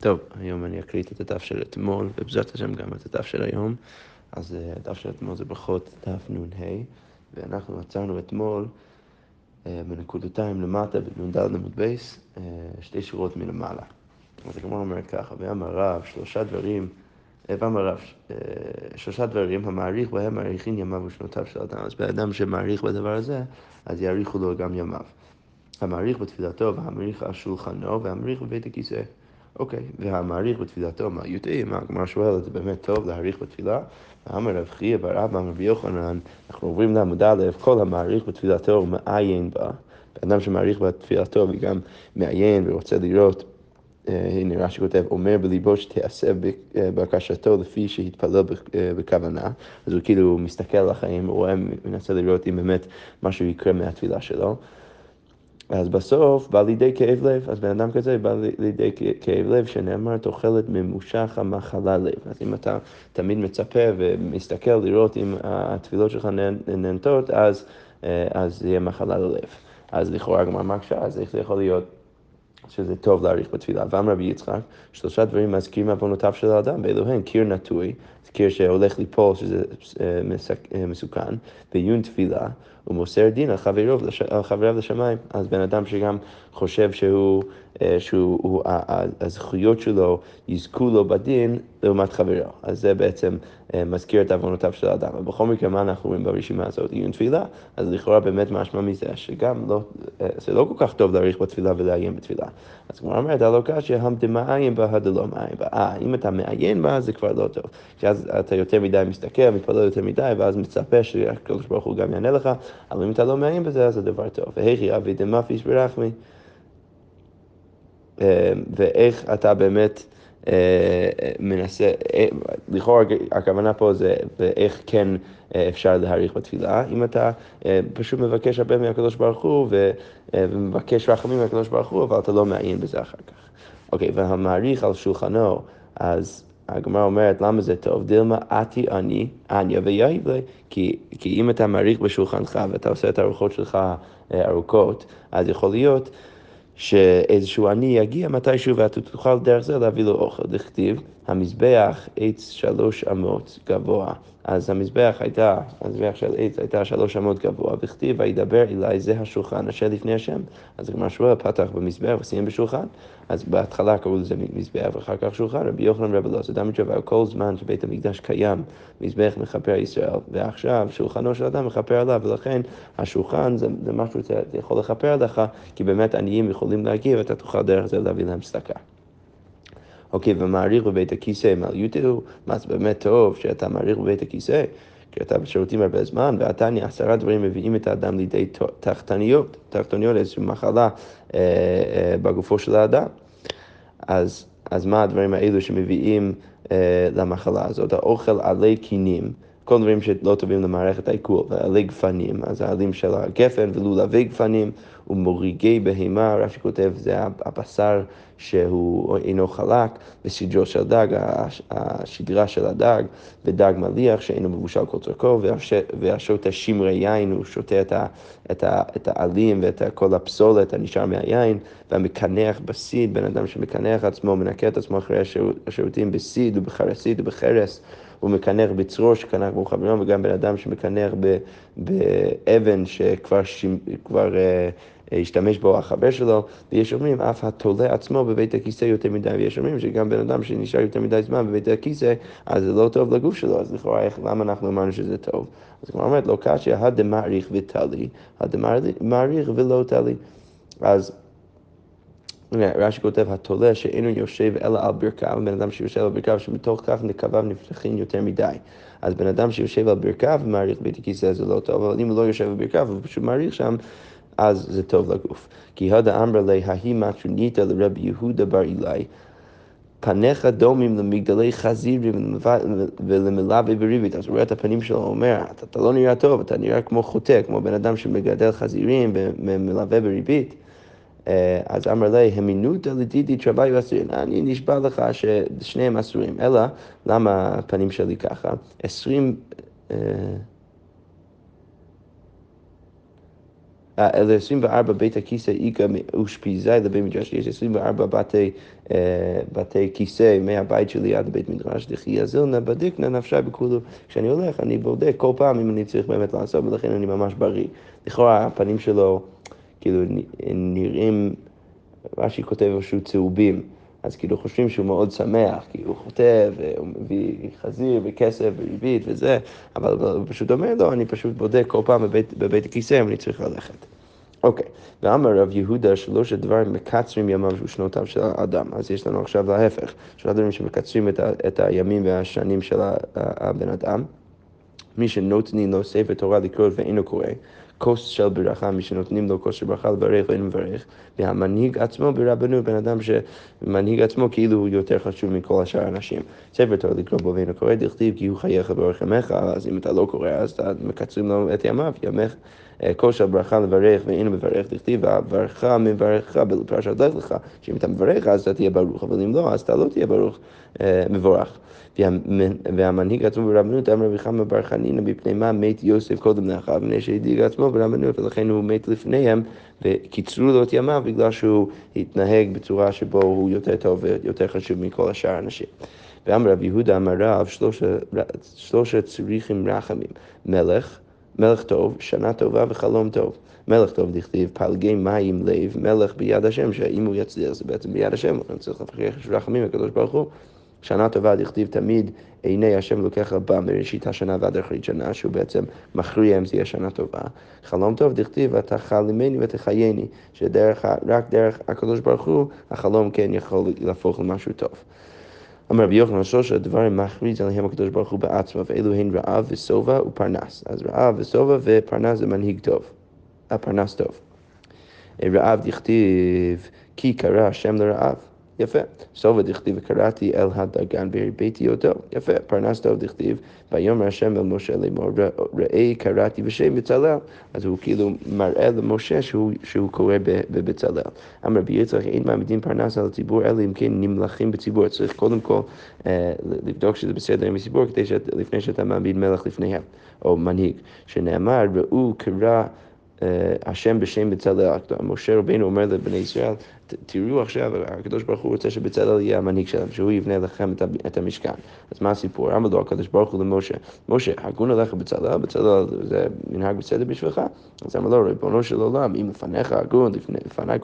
טוב, היום אני אקריא את הדף של אתמול, ובעזרת השם גם את הדף של היום. אז אה, הדף של אתמול זה ברכות דף נ"ה, ואנחנו עצרנו אתמול אה, בנקודותיים למטה, בנ"ד עמוד בייס, אה, שתי שורות מלמעלה. אז הגמרא אומרת ככה, ואמר רב, שלושה דברים, ואמר רב, שלושה דברים, המעריך בהם מעריכין ימיו ושנותיו של אדם. אז בן אדם שמעריך בדבר הזה, אז יאריכו לו גם ימיו. המעריך בתפילתו והמעריך על שולחנו והמעריך בבית הכיסא. אוקיי, והמעריך בתפילתו, מה יודעים, מה הגמרא שואלת, זה באמת טוב להעריך בתפילה? אמר רב חייא בר אמר רבי יוחנן, אנחנו עוברים לעמוד א', כל המעריך בתפילתו מעיין בה. אדם שמעריך בתפילתו וגם מעיין ורוצה לראות, אה, הנה רש"י כותב, אומר בליבו שתיעשה בקשתו לפי שהתפלל אה, בכוונה, אז הוא כאילו מסתכל על החיים, הוא רואה, מנסה לראות אם באמת משהו יקרה מהתפילה שלו. אז בסוף בא לידי כאב לב, אז בן אדם כזה בא לידי כאב לב שנאמר תוחלת ממושך המחלה לב. אז אם אתה תמיד מצפה ומסתכל לראות אם התפילות שלך נהנתות, אז, אה, אז יהיה מחלה ללב. אז לכאורה הגמרא מקשה, אז איך זה יכול להיות שזה טוב להאריך בתפילה? ואמר רבי יצחק, שלושה דברים מזכירים עוונותיו של האדם, באלוהים קיר נטוי, קיר שהולך ליפול, שזה אה, אה, מסוכן, בעיון תפילה. הוא מוסר דין על חבריו, על חבריו לשמיים. אז בן אדם שגם חושב שהוא, אה, שהוא, הזכויות שלו יזכו לו בדין לעומת חברו. אז זה בעצם מזכיר את עוונותיו של האדם. אבל בכל מקרה, מה אנחנו רואים ברשימה הזאת? עיון תפילה, אז לכאורה באמת משמע מזה שגם לא, אה, זה לא כל כך טוב להאריך בתפילה ולעיין בתפילה. אז כמו אומרת, הלא קשיא, המדמעיין בה, הדלא מעיין בה. אה, אם אתה מעיין בה, זה כבר לא טוב. כשאז אתה יותר מדי מסתכל, מתפלל יותר מדי, ואז מצפה שהקדוש ברוך הוא גם יענה לך, אבל אם אתה לא מעיין בזה, אז זה דבר טוב. והכי אבי דמפיס ברחמי. ואיך אתה באמת... אה, מנסה, אה, לכאורה הכוונה פה זה איך כן אה, אפשר להעריך בתפילה, אם אתה פשוט מבקש הרבה מהקדוש ברוך הוא ומבקש רחמים מהקדוש ברוך הוא, אבל אתה לא מעיין בזה אחר כך. אוקיי, והמעריך על שולחנו, אז הגמרא אומרת, למה זה טוב? דילמה אתי אני, עניה ויהיב לי. כי, כי אם אתה מעריך בשולחנך ואתה עושה את הארוחות שלך ארוכות, אז יכול להיות שאיזשהו עני יגיע מתישהו ואתה תוכל דרך זה להביא לו אוכל. דכתיב, המזבח עץ שלוש אמות גבוה. אז המזבח הייתה, המזבח של עץ הייתה שלוש אמות גבוה, וכתיב, וידבר אליי זה השולחן אשר לפני השם. אז הגמרא שואל, פתח במזבח וסיים בשולחן. אז בהתחלה קראו לזה מזבח ואחר כך שולחן, רבי יוחנן רבי אלעזר, אדם מתשובה, כל זמן שבית המקדש קיים, מזבח מכפר ישראל, ועכשיו שולחנו של אדם מכפר עליו, ולכן השולחן זה, זה משהו שאתה יכול לכפר עליך, כי באמת עניים יכולים להגיע ואתה תוכל דרך זה להביא להם צדקה. אוקיי, ומעריך בבית הכיסא, מעליותו, מה זה באמת טוב שאתה מעריך בבית הכיסא, כי אתה בשירותים הרבה זמן, ועתניא עשרה דברים מביאים את האדם לידי תחתניות, תחתניות איזושהי מחלה אה, אה, בגופו של האדם. אז, אז מה הדברים האלו שמביאים אה, למחלה הזאת? האוכל עלי קינים. כל דברים שלא טובים למערכת העיכול, ועלי גפנים, אז העלים של הגפן ולולבי גפנים ומוריגי בהמה, רש"י כותב, זה הבשר שהוא אינו חלק, וסדרו של דג, השדרה של הדג, ודג מליח שאינו מבושל כל צורכו, והשוטה שמרי יין, הוא שותה את, ה, את, ה, את העלים ואת כל הפסולת הנשאר מהיין, והמקנח בסיד, בן אדם שמקנח עצמו, מנקה את עצמו אחרי השירותים בסיד ובחרסית ובחרס. הוא מקנח בצרור שקנח בו חברו, וגם בן אדם שמקנח באבן שכבר כבר, uh, השתמש בו החבר שלו, ויש אומרים, אף התולה עצמו בבית הכיסא יותר מדי, ויש אומרים שגם בן אדם שנשאר יותר מדי זמן בבית הכיסא, אז זה לא טוב לגוף שלו, אז לכאורה, למה אנחנו אמרנו שזה טוב? אז כמו אומרת, לא קשיא, הדמעריך וטלי, הדמעריך ולא טלי. אז רש"י כותב, התולה שאינו יושב אלא על ברכיו, בן אדם שיושב על ברכיו, שמתוך כך נקביו נפתחים יותר מדי. אז בן אדם שיושב על ברכיו ומעריך בית הכיסא זה לא טוב, אבל אם הוא לא יושב על ברכיו הוא פשוט מעריך שם, אז זה טוב לגוף. כי הדה אמרה לי, ההיא מטרוניתא לרבי יהודה בר אילאי. פניך דומים למגדלי חזיר ולמלווה וריבית. אז הוא רואה את הפנים שלו, הוא אומר, אתה, אתה לא נראה טוב, אתה נראה כמו חוטא, כמו בן אדם שמגדל חזירים ומלווה בריבית. אה, אז אמר לי, המינותא לדידי תרוויו אסורים. אה, אני נשבע לך ששניהם עשויים, אלא, למה הפנים שלי ככה? עשרים... 20... אלא 24 בית הכיסא איגא מאושפיזי לבית מדרש, יש 24 בתי, אה, בתי כיסא מהבית שלי עד בית מדרש, דחי יזלנה בדיקנה נפשי בכולו. כשאני הולך אני בודק כל פעם אם אני צריך באמת לעשות, ולכן אני ממש בריא. לכאורה הפנים שלו כאילו נראים, רש"י כותב איזשהו צהובים. אז כאילו חושבים שהוא מאוד שמח, כי הוא חוטא והוא מביא חזיר וכסף וריבית וזה, אבל הוא פשוט אומר לו, אני פשוט בודק כל פעם בבית, בבית הכיסא אם אני צריך ללכת. אוקיי, ואמר רב יהודה שלושת דברים מקצרים ימיו ושנותיו של האדם. אז יש לנו עכשיו להפך, שלושה דברים שמקצרים את, ה, את הימים והשנים של הבן אדם. מי שנותנים לו ספר תורה לקרוא ואינו קורא, כוס של ברכה, מי שנותנים לו כוס של ברכה לברך ואין מברך, והמנהיג עצמו ברבנו, בן אדם שמנהיג עצמו כאילו הוא יותר חשוב מכל השאר האנשים. ספר תורה לקרוא בו ואין קורא, דכתיב כי הוא חייך ימיך, אז אם אתה לא קורא אז אתה מקצרים לו את ימיו, ימיך. אה, כוס של ברכה לברך ואין מברך, דכתיב והברכה מברכך בפרשת לך לך, שאם אתה מברך אז אתה תהיה ברוך, אבל אם לא אז אתה לא תהיה ברוך, אה, מבורך. והמנהיג עצמו ברבנות אמר רבי חמא בר חנינא מפני מה מת יוסף קודם לאחיו, מפני שהדיג עצמו ברבנות ולכן הוא מת לפניהם וקיצרו לו את ימיו בגלל שהוא התנהג בצורה שבו הוא יותר טוב ויותר חשוב מכל השאר האנשים. ואמר רב יהודה אמר רב שלושה צריכים רחמים מלך מלך טוב, שנה טובה וחלום טוב. מלך טוב דכתיב פלגי מים לב, מלך ביד השם, שאם הוא יצליח זה בעצם ביד השם, הוא צריך לפקח רחמים הקדוש ברוך הוא. שנה טובה דכתיב תמיד עיני השם לוקח בה מראשית השנה ועד אחרית שנה, שהוא בעצם מכריע אם זה יהיה שנה טובה. חלום טוב דכתיב אתה חלימני ותחייני, שרק דרך הקדוש ברוך הוא החלום כן יכול להפוך למשהו טוב. אמר רבי יוחנן, שלושה דברים מכריז עליהם הקדוש ברוך הוא בעצמו, ואלו הן רעב ושובע ופרנס. אז רעב ושובע ופרנס זה מנהיג טוב, הפרנס טוב. רעב דכתיב כי קרא השם לרעב. יפה. סובה דכתיב וקראתי אל הדגן והרביתי אותו. יפה. פרנס טוב דכתיב ויאמר השם אל משה לאמור ראה קראתי בשם בצלאל. אז הוא כאילו מראה למשה שהוא, שהוא קורא בבצלאל. אמר רבי יצחק אין מעמידים פרנס על הציבור אלא אם כן נמלכים בציבור. צריך קודם כל אה, לבדוק שזה בסדר עם הציבור כדי שאת, לפני שאתה מעמיד מלך לפניהם או מנהיג. שנאמר ראו קרא השם בשם בצלאל, משה רבינו אומר לבני ישראל, תראו עכשיו, הקדוש ברוך הוא רוצה שבצלאל יהיה המנהיג שלהם, שהוא יבנה לכם את המשכן. אז מה הסיפור? אמר לו הקדוש ברוך הוא למשה, משה, הגון עליך בצלאל, בצלאל זה מנהג בסדר בשבילך? אז אמר לו, ריבונו של עולם, אם לפניך הגון, לפניי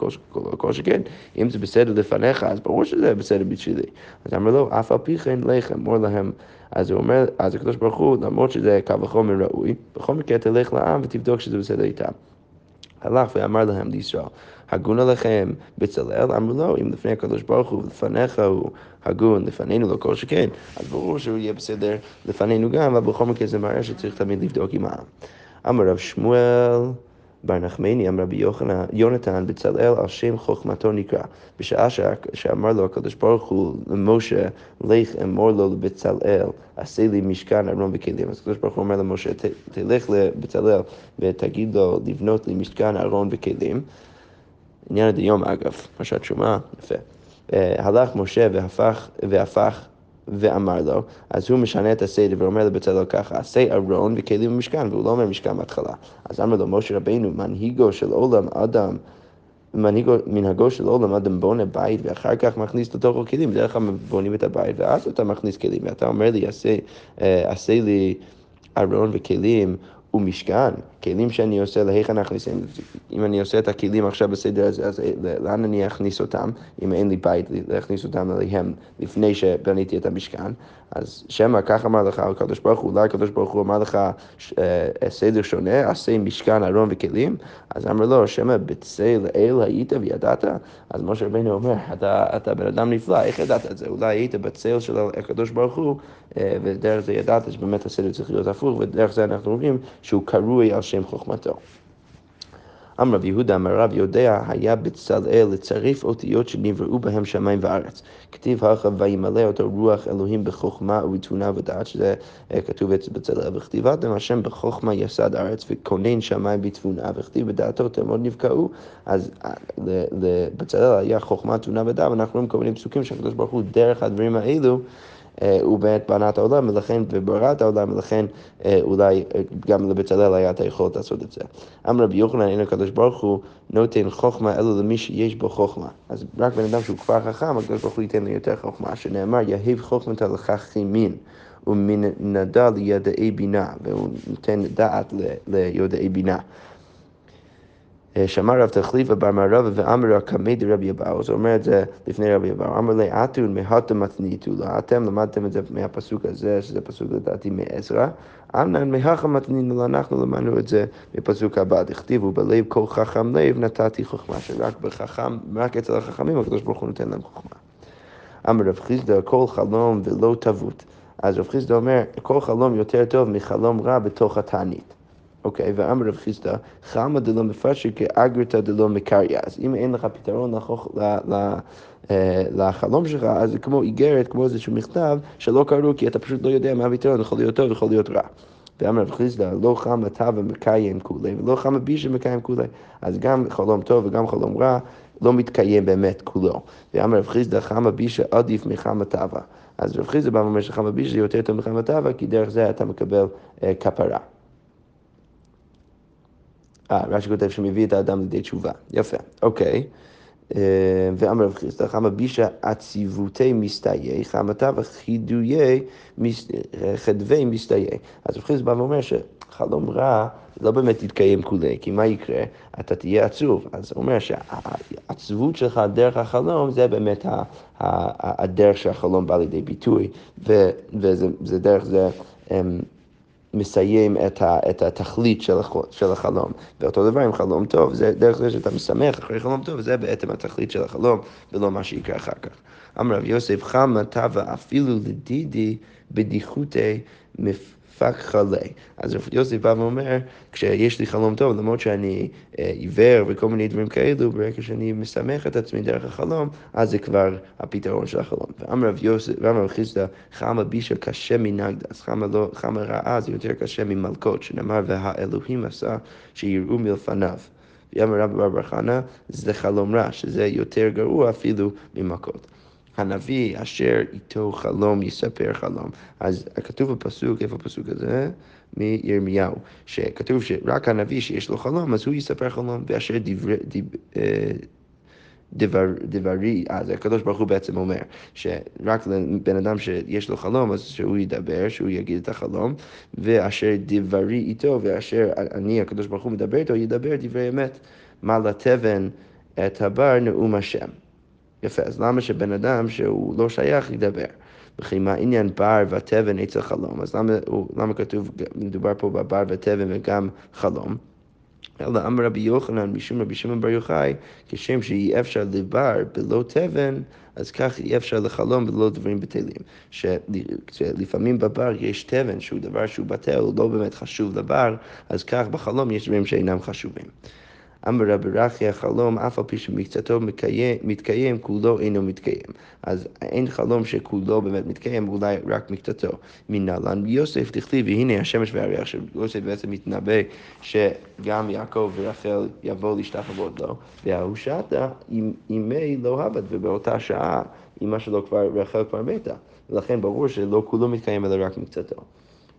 כל שכן, אם זה בסדר לפניך, אז ברור שזה בסדר בשבילי. אז אמר לו, אף על פי כן לחם, אמור להם. אז הוא אומר, אז הקדוש ברוך הוא, למרות שזה קו וחומר ראוי, בכל מקרה תלך לעם ותבדוק שזה בסדר איתם. הלך ואמר להם לישראל, הגון עליכם בצלאל? אמרו לו, אם לפני הקדוש ברוך הוא ולפניך הוא הגון, לפנינו לא כל שכן, אז ברור שהוא יהיה בסדר לפנינו גם, אבל בכל מקרה זה מראה שצריך תמיד לבדוק עם העם. אמר רב שמואל בר נחמני אמר רבי יונתן בצלאל על שם חוכמתו נקרא. בשעה שאמר לו הקדוש ברוך הוא למשה, לך אמור לו לבצלאל, עשה לי משכן ארון וכלים. אז הקדוש ברוך הוא אומר למשה, תלך לבצלאל ותגיד לו לבנות לי משכן ארון וכלים. עניין עד היום אגב, מה שאת שומעה, יפה. אה, הלך משה והפך, והפך ואמר לו, אז הוא משנה את הסדר ואומר לבצלאל ככה, עשה ארון וכלים במשכן, והוא לא אומר משכן בהתחלה. אז אמר לו, משה רבינו, מנהיגו של עולם אדם, מנהיגו, מנהגו של עולם אדם בונה בית ואחר כך מכניס לתוכו כלים, בדרך כלל בונים את הבית ואז אתה מכניס כלים, ואתה אומר לי, עשה, אה, עשה לי ארון וכלים ומשכן, כלים שאני עושה, להיכן אכניסם? אם אני עושה את הכלים עכשיו בסדר הזה, אז לאן אני אכניס אותם, אם אין לי בית להכניס אותם אליהם לפני שבניתי את המשכן? אז שמא כך אמר לך הקדוש ברוך הוא, אולי הקדוש ברוך הוא אמר לך אה, סדר שונה, עשה משכן ארון וכלים, אז אמר לו, שמא בצל אל היית וידעת? אז משה רבינו אומר, אתה, אתה בן אדם נפלא, איך ידעת את זה? אולי היית בצל של הקדוש ברוך הוא, אה, ודרך זה ידעת שבאמת הסדר צריך להיות הפוך, ודרך זה אנחנו רואים שהוא קרוי על שם חוכמתו. אמר רב יהודה אמר רב יודע היה בצלאל לצריף אותיות שנבראו בהם שמיים וארץ. כתיב הלכה וימלא אותו רוח אלוהים בחוכמה ובתבונה ודעת, שזה אה, כתוב אצל בצלאל, וכתיבת השם בחוכמה יסד ארץ וכונן שמיים בתבונה, וכתיב בדעתו תלמוד נבקעו, אז אה, לבצלאל היה חוכמה, תבונה ודעת, ואנחנו רואים כל מיני פסוקים שהקדוש ברוך הוא דרך הדברים האלו הוא באמת בנה את העולם, ולכן, וברא את העולם, ולכן אה, אולי אה, גם לבצלאל היה את היכולת לעשות את זה. אמר רבי יוחנן, אין הקדוש ברוך הוא נותן חוכמה אלא למי שיש בו חוכמה. אז רק בן אדם שהוא כבר חכם, הקדוש ברוך הוא ייתן לו יותר חוכמה, שנאמר, יהב חוכמתה לחכימין. ומן נדע לידעי בינה, והוא נותן דעת ליודעי בינה. שמע רב תחליפה בר מערבה ואמר קמי דרבי אבאו, זה אומר את זה לפני רבי אבאו, אמר לי אתון מהתם מתניתו לו, אתם למדתם את זה מהפסוק הזה, שזה פסוק לדעתי מעזרא, אמנן מהכה מתנינו לו, אנחנו למדנו את זה מפסוק הבא, דכתיבו בלב כל חכם לב נתתי חוכמה, שרק בחכם, רק אצל החכמים הקדוש ברוך הוא נותן להם חוכמה. אמר רב חיסדא כל חלום ולא תבות. אז רב חיסדא אומר, כל חלום יותר טוב מחלום רע בתוך התענית. אוקיי, ואמר רב חיסדא, חמא דלא מפרשי כאגרתא דלא מקריא. אז אם אין לך פתרון אה, לחלום שלך, אז זה כמו איגרת, כמו איזשהו מכתב, שלא קראו כי אתה פשוט לא יודע מה הפתרון, יכול להיות טוב, יכול להיות רע. ואמר רב חיסדא, לא חמא תא ומקיים כולי, ולא חמא בישא מקיים כולי. אז גם חלום טוב וגם חלום רע לא מתקיים באמת כולו. ואמר רב חיסדא, חמא בישא עדיף מחמא תאווה. אז רב חיסדא בא ואומר שחמא בישא יותר טוב מחמא תאווה, כי דרך זה אתה מקבל אה, כפרה. אה, רש"י כותב שמביא את האדם לידי תשובה. יפה, אוקיי. אה, ואמר רב חיסדא, חמא בישא עציבותי מסתייי, חמתה וחידויי, חדווי מסתייי. אז רב חיסדא בא ואומר שחלום רע לא באמת יתקיים כולי, כי מה יקרה? אתה תהיה עצוב. אז הוא אומר שהעצבות שלך דרך החלום זה באמת הדרך שהחלום בא לידי ביטוי, וזה דרך זה... מסיים את, ה, את התכלית של, של החלום. ואותו דבר עם חלום טוב, זה דרך זה שאתה משמח אחרי חלום טוב, זה בעצם התכלית של החלום, ולא מה שיקרה אחר כך. אמר רב יוסף חמא טבע אפילו לדידי בדיחותי פק חלה. אז רב יוסף בא ואומר, כשיש לי חלום טוב, למרות שאני אה, עיוור וכל מיני דברים כאלו, ברגע שאני משמח את עצמי דרך החלום, אז זה כבר הפתרון של החלום. ואמר רב יוסף, ואמר רב חיסדא, חמא בישה קשה מנגדה, אז חמא, לא, חמא רעה זה יותר קשה ממלכות, שנאמר, והאלוהים עשה שיראו מלפניו. ויאמר רבי בר חנא, זה חלום רע, שזה יותר גרוע אפילו ממכות. הנביא אשר איתו חלום יספר חלום. אז כתוב בפסוק, איפה הפסוק הזה? מירמיהו, שכתוב שרק הנביא שיש לו חלום, אז הוא יספר חלום, ואשר דברי... דברי אה, דבר, דברי, אז הקדוש ברוך הוא בעצם אומר שרק לבן אדם שיש לו חלום, אז שהוא ידבר, שהוא יגיד את החלום, ואשר דברי איתו, ואשר אני, הקדוש ברוך הוא מדבר איתו, ידבר דברי אמת. מה לתבן את הבר נאום השם. יפה, אז למה שבן אדם שהוא לא שייך ידבר? וכי מה עניין בר ותבן אצל חלום? אז למה, למה כתוב, מדובר פה בבר ותבן וגם חלום? אלא אמר רבי יוחנן משום רבי שמעון בר יוחאי, כשם שאי אפשר לבר בלא תבן, אז כך אי אפשר לחלום בלא דברים בטלים. שלפעמים בבר יש תבן שהוא דבר שהוא בטל, הוא לא באמת חשוב לבר, אז כך בחלום יש דברים שאינם חשובים. אמר רבי רכי החלום, אף על פי שמקצתו מתקיים, כולו אינו מתקיים. אז אין חלום שכולו באמת מתקיים, אולי רק מקצתו. מנהלן יוסף תכתיב, והנה השמש והריח, שיוסף בעצם מתנבא שגם יעקב ורחל יבואו להשתחוות לו, וההושעתה, אימי לא הבד, ובאותה שעה אמא שלו כבר, רחל כבר מתה. ולכן ברור שלא כולו מתקיים אלא רק מקצתו.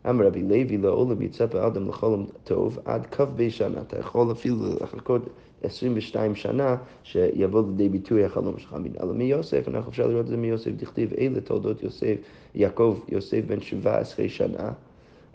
אמר רבי לוי לעולם יצא באדם לחולם טוב עד כ"ב שנה. אתה יכול אפילו לחכות 22 שנה שיבוא לידי ביטוי החלום שלך. אלא מיוסף, אנחנו אפשר לראות את זה מיוסף, דכתיב אלה תולדות יוסף, יעקב יוסף בן 17 שנה.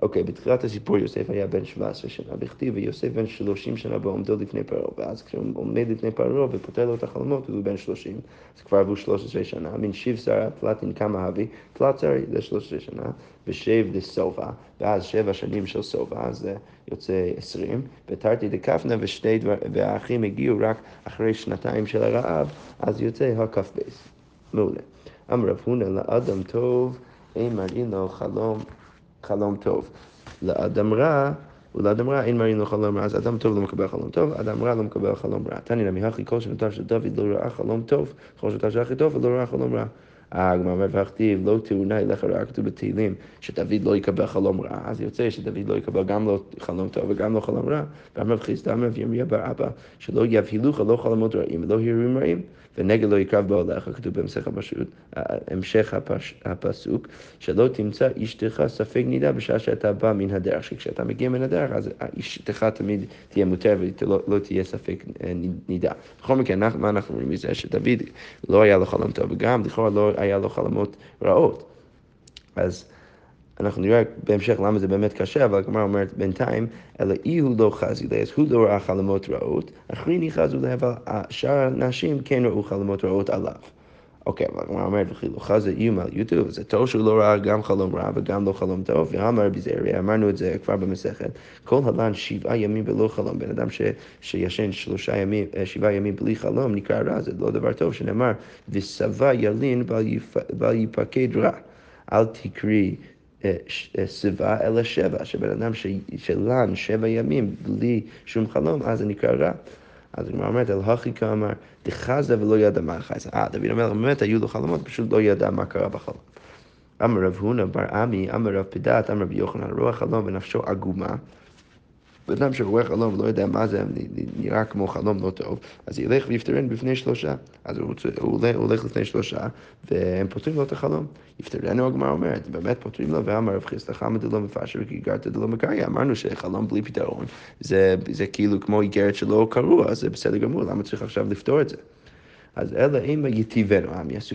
אוקיי, בתחילת הסיפור יוסף היה בן 17 שנה, בכתיב ויוסף בן 30 שנה בעומדו לפני פרעה, ואז כשהוא עומד לפני פרעה ופותר לו את החלומות, הוא בן 30, אז כבר עברו 13 שנה, מן שיב שרה פלטין כמה אבי, פלט שרי זה 13 שנה, ושב לסובה, ואז שבע שנים של סובה, אז זה יוצא 20, ותרתי דקפנה ושני דבר, והאחים הגיעו רק אחרי שנתיים של הרעב, אז יוצא הכ"ב. מעולה. אמר רב הונא לאדם טוב, אין מראים לו חלום חלום טוב. לאדם רע, ולאדם רע אין מראים לו חלום רע, אז אדם טוב לא מקבל חלום טוב, אדם רע לא מקבל חלום רע. תני נמי הכי כל שנותר של דוד לא ראה חלום טוב, כל שנותר של הכי טוב ולא ראה חלום רע. הגמרא אומר והכתיב לא תאונה אליך רע כתוב בתהילים שדוד לא יקבל חלום רע אז יוצא שדוד לא יקבל גם לא חלום טוב וגם לא חלום רע ואמר חיסדא אמר וירמיה בר אבא שלא יבהילוך לא חלומות רעים ולא הרהורים רעים ונגד לא יקרב באוהליך, כתוב בהמשך הפשוט, המשך הפש, הפסוק, שלא תמצא אשתך ספק נידה בשעה שאתה בא מן הדרך, שכשאתה מגיע מן הדרך, אז אשתך תמיד תהיה מותר ולא לא תהיה ספק נידה. בכל מקרה, מה אנחנו רואים מזה? שדוד לא היה לו חלום טוב, וגם לכאורה לא היה לו חלומות רעות. אז אנחנו נראה בהמשך למה זה באמת קשה, אבל הגמרא אומרת בינתיים, אלא אי הוא לא חזי לי, אז הוא לא ראה חלומות רעות, אחריני חזו לי, אבל שאר הנשים כן ראו חלומות רעות עליו. אוקיי, אבל הגמרא אומרת, וכי לא חזה איום על יוטיוב, זה טוב שהוא לא ראה גם חלום רע וגם לא חלום טוב, ואמר רבי זערי, אמרנו את זה כבר במסכת, כל הלן שבעה ימים בלא חלום, בן אדם שישן שלושה ימים, אה, שבעה ימים בלי חלום, נקרא רע, זה לא דבר טוב, שנאמר, ושבע ילין בל יפקד רע. אל תקרי אה, שיבה אלא שבע, שבן אדם שלן שבע ימים בלי שום חלום, אז זה נקרא רע. אז הגמרא אומרת, אל הכי כאמר, דחזה ולא ידע מה חזה. אה, דוד המלך באמת היו לו חלומות, פשוט לא ידע מה קרה בחלום. אמר רב הונא בר עמי, אמר רב פדת, אמר רבי יוחנן, רוח חלום ונפשו עגומה. בן אדם שרואה חלום ולא יודע מה זה, נראה כמו חלום לא טוב, אז ילך ויפטרן בפני שלושה. אז הוא, הוא, הוא הולך לפני שלושה, והם פותרים לו את החלום. יפטרנו הגמרא אומרת, באמת פותרים לו, ואמר רב חיסדא חמא דלא מפשר וכיגרת דלא מקריא. אמרנו שחלום בלי פתרון, זה, זה כאילו כמו איגרת שלא קראו, אז זה בסדר גמור, למה צריך עכשיו לפתור את זה? אז אלא אם יטיבנו,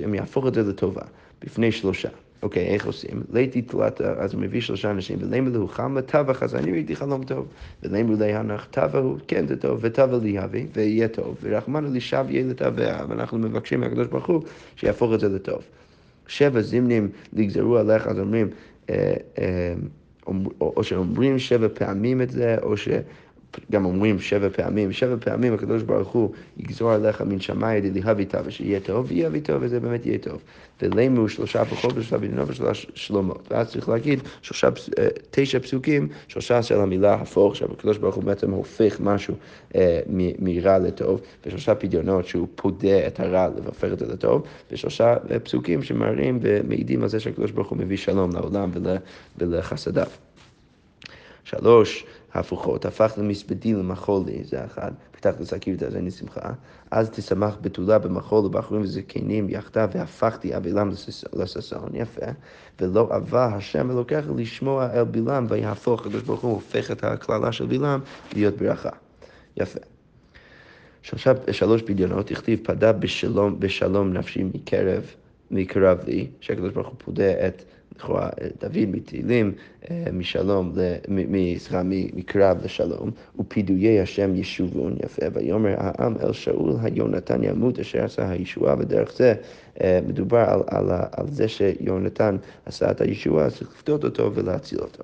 הם יהפוך את זה לטובה, בפני שלושה. אוקיי, איך עושים? ליתי תלת, אז הוא מביא שלושה אנשים, ולמה לו חמה טבח, אז אני ראיתי חלום טוב. ולמה לי הנח טבע הוא, כן זה טוב, וטבע לי אבי, ויהיה טוב. ורחמנו לי שב יהיה לטבע, ואנחנו מבקשים מהקדוש ברוך הוא שיהפוך את זה לטוב. שבע זמנים נגזרו עליך, אז אומרים, אה, אה, או שאומרים שבע פעמים את זה, או ש... גם אומרים שבע פעמים, שבע פעמים הקדוש ברוך הוא יגזור עליך מן שמאי דליהבי טוב, ושיהיה טוב, ויהיה בי טוב, וזה באמת יהיה טוב. ולמו שלושה פחות ושלושה בדינו ושלושה שלומות. ואז צריך להגיד שלושה, אה, תשע פסוקים, שלושה של המילה הפוך, שהקדוש ברוך הוא בעצם הופך משהו אה, מרע לטוב, ושלושה פדיונות שהוא פודה את הרע והופך את זה לטוב, ושלושה אה, פסוקים שמראים ומעידים על זה שהקדוש ברוך הוא מביא שלום לעולם ולחסדיו. שלוש, הפוכות, הפך למספדי למחולי, זה אחד, פתח לסכיר את אני שמחה, אז תשמח בתולה במחול ובחורים וזקנים יחדיו, והפכתי אבילם לששון, יפה, ולא אבה השם אלוקיך לשמוע אל בלעם, ויהפוך, הקדוש ברוך הוא הופך את הקללה של בלעם להיות ברכה, יפה. שלושה, שלוש בדיונות, הכתיב פדה בשלום, בשלום נפשי מקרב, מקרב לי, שהקדוש ברוך הוא פודה את לכאורה דוד מתהילים אה, משלום, סליחה, מקרב לשלום, ופידויי השם ישובון, יפה, ויאמר העם אל שאול היונתן ימות אשר עשה הישועה, ודרך זה אה, מדובר על, על, על זה שיונתן עשה את הישועה, צריך לפדות אותו ולהציל אותו.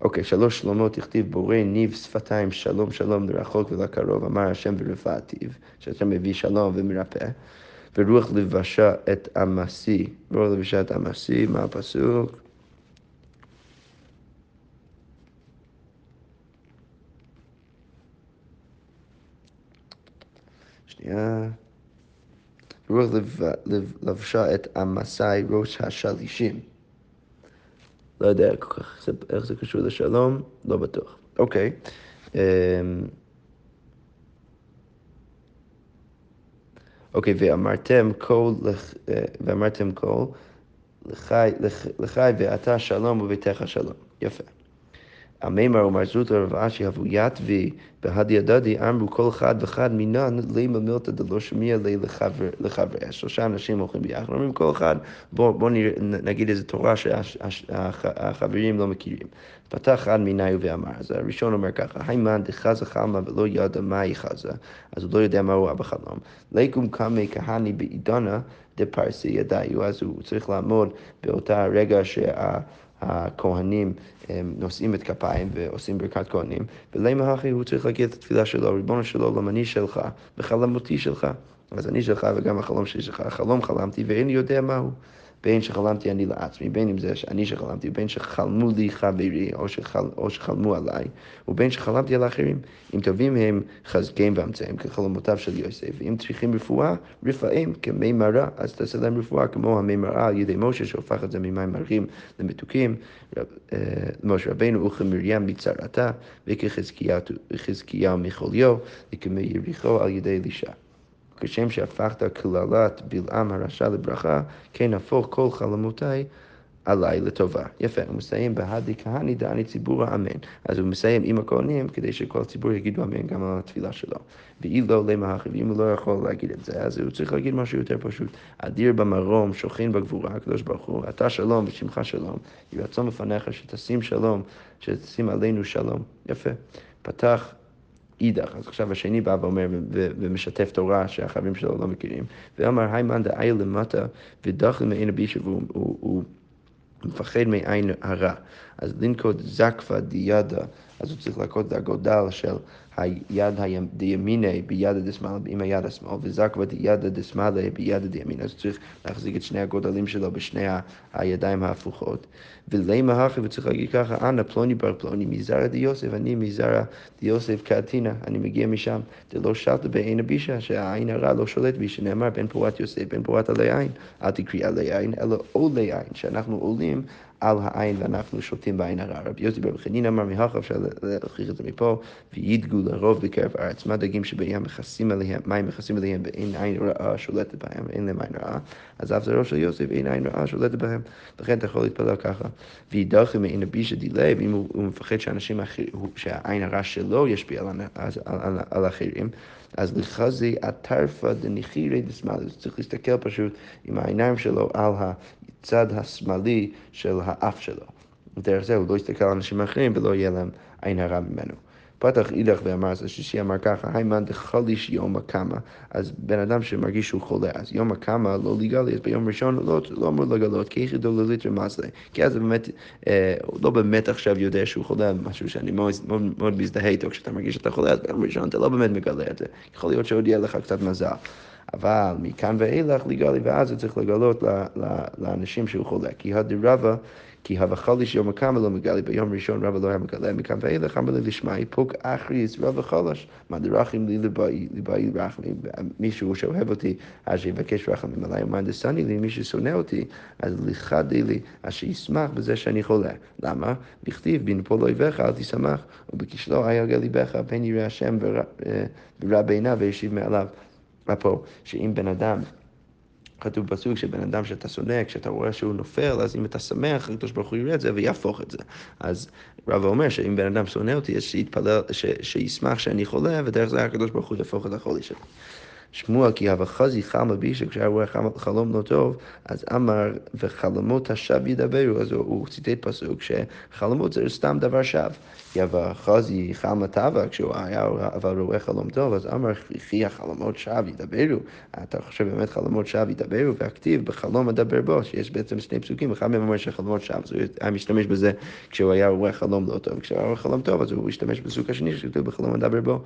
אוקיי, שלוש שלומות הכתיב בורא ניב שפתיים שלום שלום לרחוק ולקרוב, אמר השם ברפאתיו, שהשם מביא שלום ומרפא. ורוח לבשה את עמסי. רוח לבשה את עמסי, מה הפסוק? שנייה. רוח לבשה את עמסי ראש השלישים. לא יודע כל כך איך זה קשור לשלום, לא בטוח. אוקיי. Okay. אמ, um, אוקיי, ואמרתם כל, אה, ואמרתם כל, לחי, לחי ואתה שלום וביתך שלום. יפה. המימר ומר זוטר רב אשי הבו יתבי בהדי הדדי אמרו כל אחד ואחד מינן לימה מילתא דלא שמיע לי לחבריה. שלושה אנשים הולכים ביחד, אומרים כל אחד בוא, בוא נגיד איזה תורה שהחברים לא מכירים. פתח אחד מיני ואמר, אז הראשון אומר ככה, היימן דחזה חלמה ולא ידע מהי חזה, אז הוא לא יודע מה הוא בחלום. לקום קמי כהני בעידונה דפרסי ידעיו, אז הוא צריך לעמוד באותה רגע שה... הכהנים נושאים את כפיים ועושים ברכת כהנים, ולמה הכי הוא צריך להגיד את התפילה שלו, ריבונו של עולם, אני שלך, וחלמותי שלך. אז אני שלך וגם החלום שלי שלך, החלום חלמתי ואיני יודע מהו. בין שחלמתי אני לעצמי, בין אם זה אני שחלמתי, בין שחלמו לי חברי, או, שחל, או שחלמו עליי, ובין שחלמתי על האחרים. אם טובים הם חזקים ואמצעים כחלומותיו של יוסף, אם צריכים רפואה, רפאים כמי מרה, אז תעשה להם רפואה כמו המי מרה על ידי משה, שהופך את זה ממים מרים למתוקים, אה, משה רבינו וכמרים בצרתה, וכחזקיהו מחוליו, וכמי יריחו על ידי אלישע. וכשם שהפכת קללת בלעם הרשע לברכה, כן הפוך כל חלומותיי עליי לטובה. יפה, הוא מסיים בהדי כהני דעני ציבור האמן. אז הוא מסיים עם הכהנים כדי שכל הציבור יגידו אמן גם על התפילה שלו. ואילו לא למה ואם הוא לא יכול להגיד את זה, אז הוא צריך להגיד משהו יותר פשוט. אדיר במרום, שוכן בגבורה, הקדוש ברוך הוא, אתה שלום ושמך שלום, יהי רצון בפניך שתשים שלום, שתשים עלינו שלום. יפה. פתח אידך. אז עכשיו השני בא ואומר ומשתף תורה שהחברים שלו לא מכירים. ואמר, היי דאי למטה ודחל מעין הבישה, והוא מפחד מעין הרע. אז לנקוד זקפה דיאדה, אז הוא צריך להכות את הגודל של היד דימיני ביד הדשמאלה עם היד השמאל, וזקווה דידה דשמאלה ביד הדימין, אז צריך להחזיק את שני הגודלים שלו בשני הידיים ההפוכות. ולמה הכי, וצריך להגיד ככה, אנא פלוני בר פלוני, מזרע דיוסף, אני מזרע דיוסף קאטינה, אני מגיע משם. דלא שלטה בעין הבישה, שהעין הרע לא שולט בי, שנאמר בן פורת יוסף, בן פורת עלי עין, אל תקריא עלי עין, אלא עולי עין, שאנחנו עולים על העין ואנחנו שותים בעין הרע. רבי יוסי בר חנין אמר מהכה, אפשר להוכיח את זה מפה, וידגו לרוב בקרב הארץ. מה דגים שבים מכסים עליהם, מים מכסים עליהם ואין עין רעה שולטת בהם, אין להם עין רעה, אז אף זרעו של יוסף אין עין רעה שולטת בהם. לכן אתה יכול להתפלל ככה. וידחי מעין הבישה דילי, ואם הוא מפחד שהעין הרע שלו ישפיע על, על, על, על אחרים, אז לחזי הטרפה דניחירי דשמאלי, צריך להסתכל פשוט עם העיניים שלו על הצד השמאלי של האף שלו. דרך זה הוא לא יסתכל על אנשים אחרים ולא יהיה להם עין הרע ממנו. פתח אידך ואמר, אז השישי אמר ככה, היימן דחליש יום הקמה, אז בן אדם שמרגיש שהוא חולה, אז יום הקמה לא לגלי, אז ביום ראשון לא, לא אמור לגלות, כי יחידו לליטר מסלה, כי אז באמת, אה, הוא לא באמת עכשיו יודע שהוא חולה, משהו שאני מאוד, מאוד, מאוד מזדהה איתו, כשאתה מרגיש שאתה חולה, אז ביום ראשון אתה לא באמת מגלה את זה, יכול להיות שעוד יהיה לך קצת מזל. אבל מכאן ואילך לגלי, ואז הוא צריך לגלות לאנשים שהוא חולה. כי הדרבה כי הבחליש יום הקמה לא מגלה, ביום ראשון רבא לא היה מגלה, מכאן ואילך אמר לי לשמעי, פוק אחריס רבא חלש, מה דרכים לי לבאי רחמים, מישהו שאוהב אותי, אז שיבקש רחמים עליי, ומה דסני לי, מי ששונא אותי, אז לכדי לי, אז שישמח בזה שאני חולה. למה? בכתיב, בנפול אויביך אל תשמח, ובכשלו היה ליבך, פן יראה השם ורע בעיניו וישיב מעליו. פה, שאם בן אדם כתוב בסוג שבן אדם שאתה שונא, כשאתה רואה שהוא נופל, אז אם אתה שמח, הקדוש ברוך הוא יראה את זה ויהפוך את זה. אז רבא אומר שאם בן אדם שונא אותי, אז שיתפלל, ש, שישמח שאני חולה, ודרך זה הקדוש ברוך הוא יהפוך את החולי שלי. שמוע כי הווה חזי חלמה בי, שכשהיה רואה חלום לא טוב, אז אמר וחלומות השווא ידברו, אז הוא, ציטט פסוק שחלומות זה סתם דבר שווא. כי חזי חלמה טבע, כשהוא היה אבל רואה חלום טוב, אז אמר וכי החלומות שווא ידברו. אתה חושב באמת חלומות שווא ידברו, והכתיב בחלום אדבר בו, שיש בעצם שני פסוקים, אחד מהם אומר שחלומות שווא, אז הוא היה משתמש בזה כשהוא היה רואה חלום לא טוב, כשהוא היה רואה חלום טוב, אז הוא השתמש בפסוק השני שכתוב בחלום אדבר בו.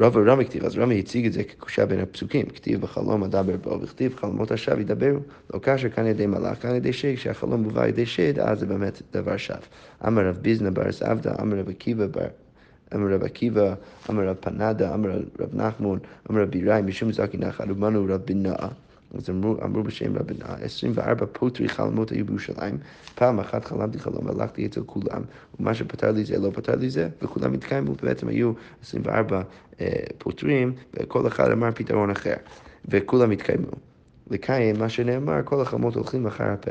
רב ורמי כתיב, אז רמי הציג את זה כקושה בין הפסוקים, כתיב בחלום אדבר בו, וכתיב חלומות השב ידברו, לא כאשר כאן ידי מלאך, כאן ידי שד, כשהחלום מובא ידי שד, אז זה באמת דבר שב. אמר רב ביזנה בר סעבדה, אמר רב עקיבא בר... אמר רב עקיבא, אמר רב פנדה, אמר רב נחמון, אמר רב ביראי, משום זקי נחת, ובנו רב בנאה. אז אמרו, אמרו בשם רבי 24 פוטרי חלומות היו בירושלים, פעם אחת חלמתי חלום והלכתי אצל כולם, ומה שפתר לי זה לא פתר לי זה, וכולם התקיימו, ובעצם היו 24 אה, פוטרים, וכל אחד אמר פתרון אחר, וכולם התקיימו. לקיים מה שנאמר, כל החלומות הולכים אחר הפה.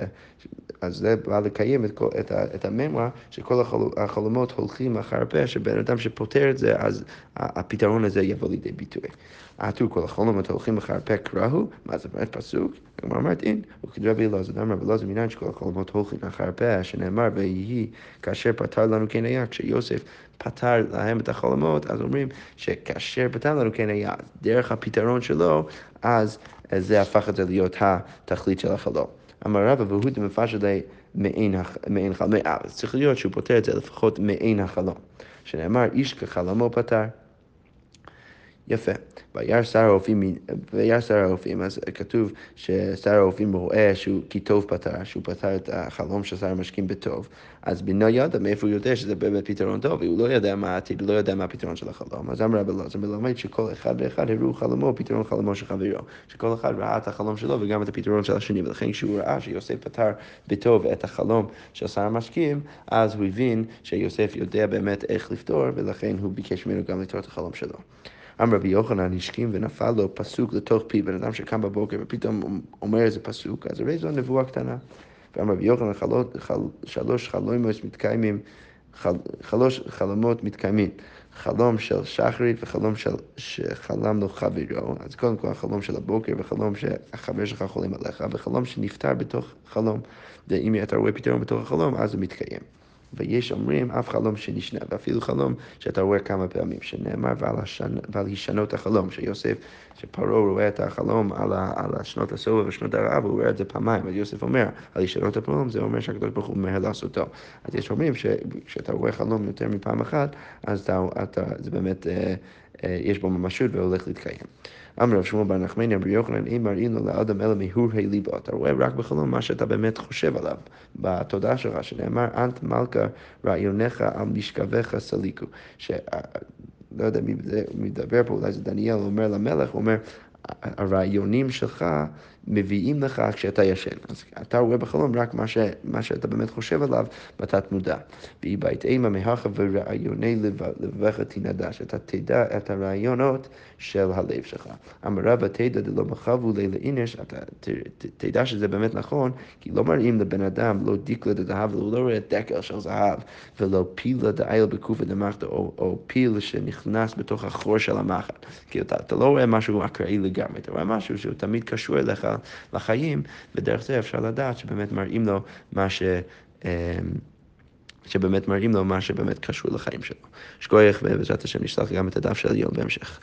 אז זה בא לקיים את, את, את הממרה שכל החלומות הולכים אחר הפה, שבן אדם שפותר את זה, אז הפתרון הזה יבוא לידי ביטוי. עטו כל החלומות הולכים אחר הפה קראו, מה זה באמת פסוק? כמו אמרת אין, וכדרבי אלעזר, אמר ולעזר מינן שכל החלומות הולכים אחר הפה, שנאמר ויהי כאשר פתר לנו כן היה, כשיוסף פתר להם את החלומות, אז אומרים שכאשר פתר לנו כן היה, דרך הפתרון שלו, אז זה הפך את זה להיות התכלית של החלום. אמר רבא והוא דמפשט מעין חלום, אז צריך להיות שהוא פותר את זה לפחות מעין החלום. שנאמר איש כחלומו פתר. יפה. וירא שר האופים, אז כתוב ששר האופים רואה שהוא כי טוב פתר, שהוא פתר את החלום של שר המשקים בטוב, אז בינו ידע מאיפה הוא יודע שזה באמת פתרון טוב, הוא לא יודע מה העתיד, לא יודע מה הפתרון של החלום. אז אמר רבי אלעזר מלמד שכל אחד ואחד הראו חלומו פתרון חלומו של חברו, שכל אחד ראה את החלום שלו וגם את הפתרון של השני, ולכן כשהוא ראה שיוסף פתר בטוב את החלום של שר המשקים, אז הוא הבין שיוסף יודע באמת איך לפתור, ולכן הוא ביקש ממנו גם לפתור את החלום שלו. אמר רבי יוחנן השכים ונפל לו פסוק לתוך פי, בן אדם שקם בבוקר ופתאום אומר איזה פסוק, אז הרי זו נבואה קטנה. ואמר רבי יוחנן שלוש חלומות מתקיימים, שלוש חלומות מתקיימים. חלום של שחרית וחלום של שחלם לו חברו, אז קודם כל החלום של הבוקר וחלום שהחבר שלך חולם עליך, וחלום שנפטר בתוך חלום, ואם אתה רואה פתרון בתוך החלום, אז הוא מתקיים. ויש אומרים אף חלום שנשנה, ואפילו חלום שאתה רואה כמה פעמים, שנאמר ועל, השנ... ועל הישנות החלום, שיוסף, שפרעה רואה את החלום על, ה... על השנות הסובה ושנות הרעב, הוא רואה את זה פעמיים, אז יוסף אומר, על הישנות החלום, זה אומר שהקדוש ברוך הוא ממהר לעשותו. אז יש אומרים שכשאתה רואה חלום יותר מפעם אחת, אז אתה, אתה, זה באמת, אה, אה, יש בו ממשות והולך להתקיים. אמר רב שמואל בר נחמני רבי יוחנן, אם מראים לו לאדם אלא מהורהי ליבו, אתה רואה רק בחלום מה שאתה באמת חושב עליו, בתודעה שלך, שנאמר, אנט מלכה רעיוניך על משכבך סליקו. ש... לא יודע מי מדבר פה, אולי זה דניאל, אומר למלך, הוא אומר, הרעיונים שלך מביאים לך כשאתה ישן. אז אתה רואה בחלום רק מה, ש, מה שאתה באמת חושב עליו בתת מודע. והיא בית אימה מהכה ורעיוני לבביך תנדע, שאתה תדע את הרעיונות של הלב שלך. אמר רבא תדע דלא מחבו לילה אינש, אתה תדע שזה באמת נכון, כי לא מראים לבן אדם לא דיקלה דזהב, הוא לא רואה דקל של זהב, ולא פילה דאייל בקופה דמחתא, או, או פיל שנכנס בתוך החור של המחט. כי אתה, אתה לא רואה משהו אקראי לגמרי, אתה רואה משהו שהוא תמיד קשור אליך לחיים, ודרך זה אפשר לדעת שבאמת מראים לו מה ש... אמ, שבאמת מראים לו מה שבאמת קשור לחיים שלו. שכוייך ובעזרת השם נשלח גם את הדף של היום בהמשך.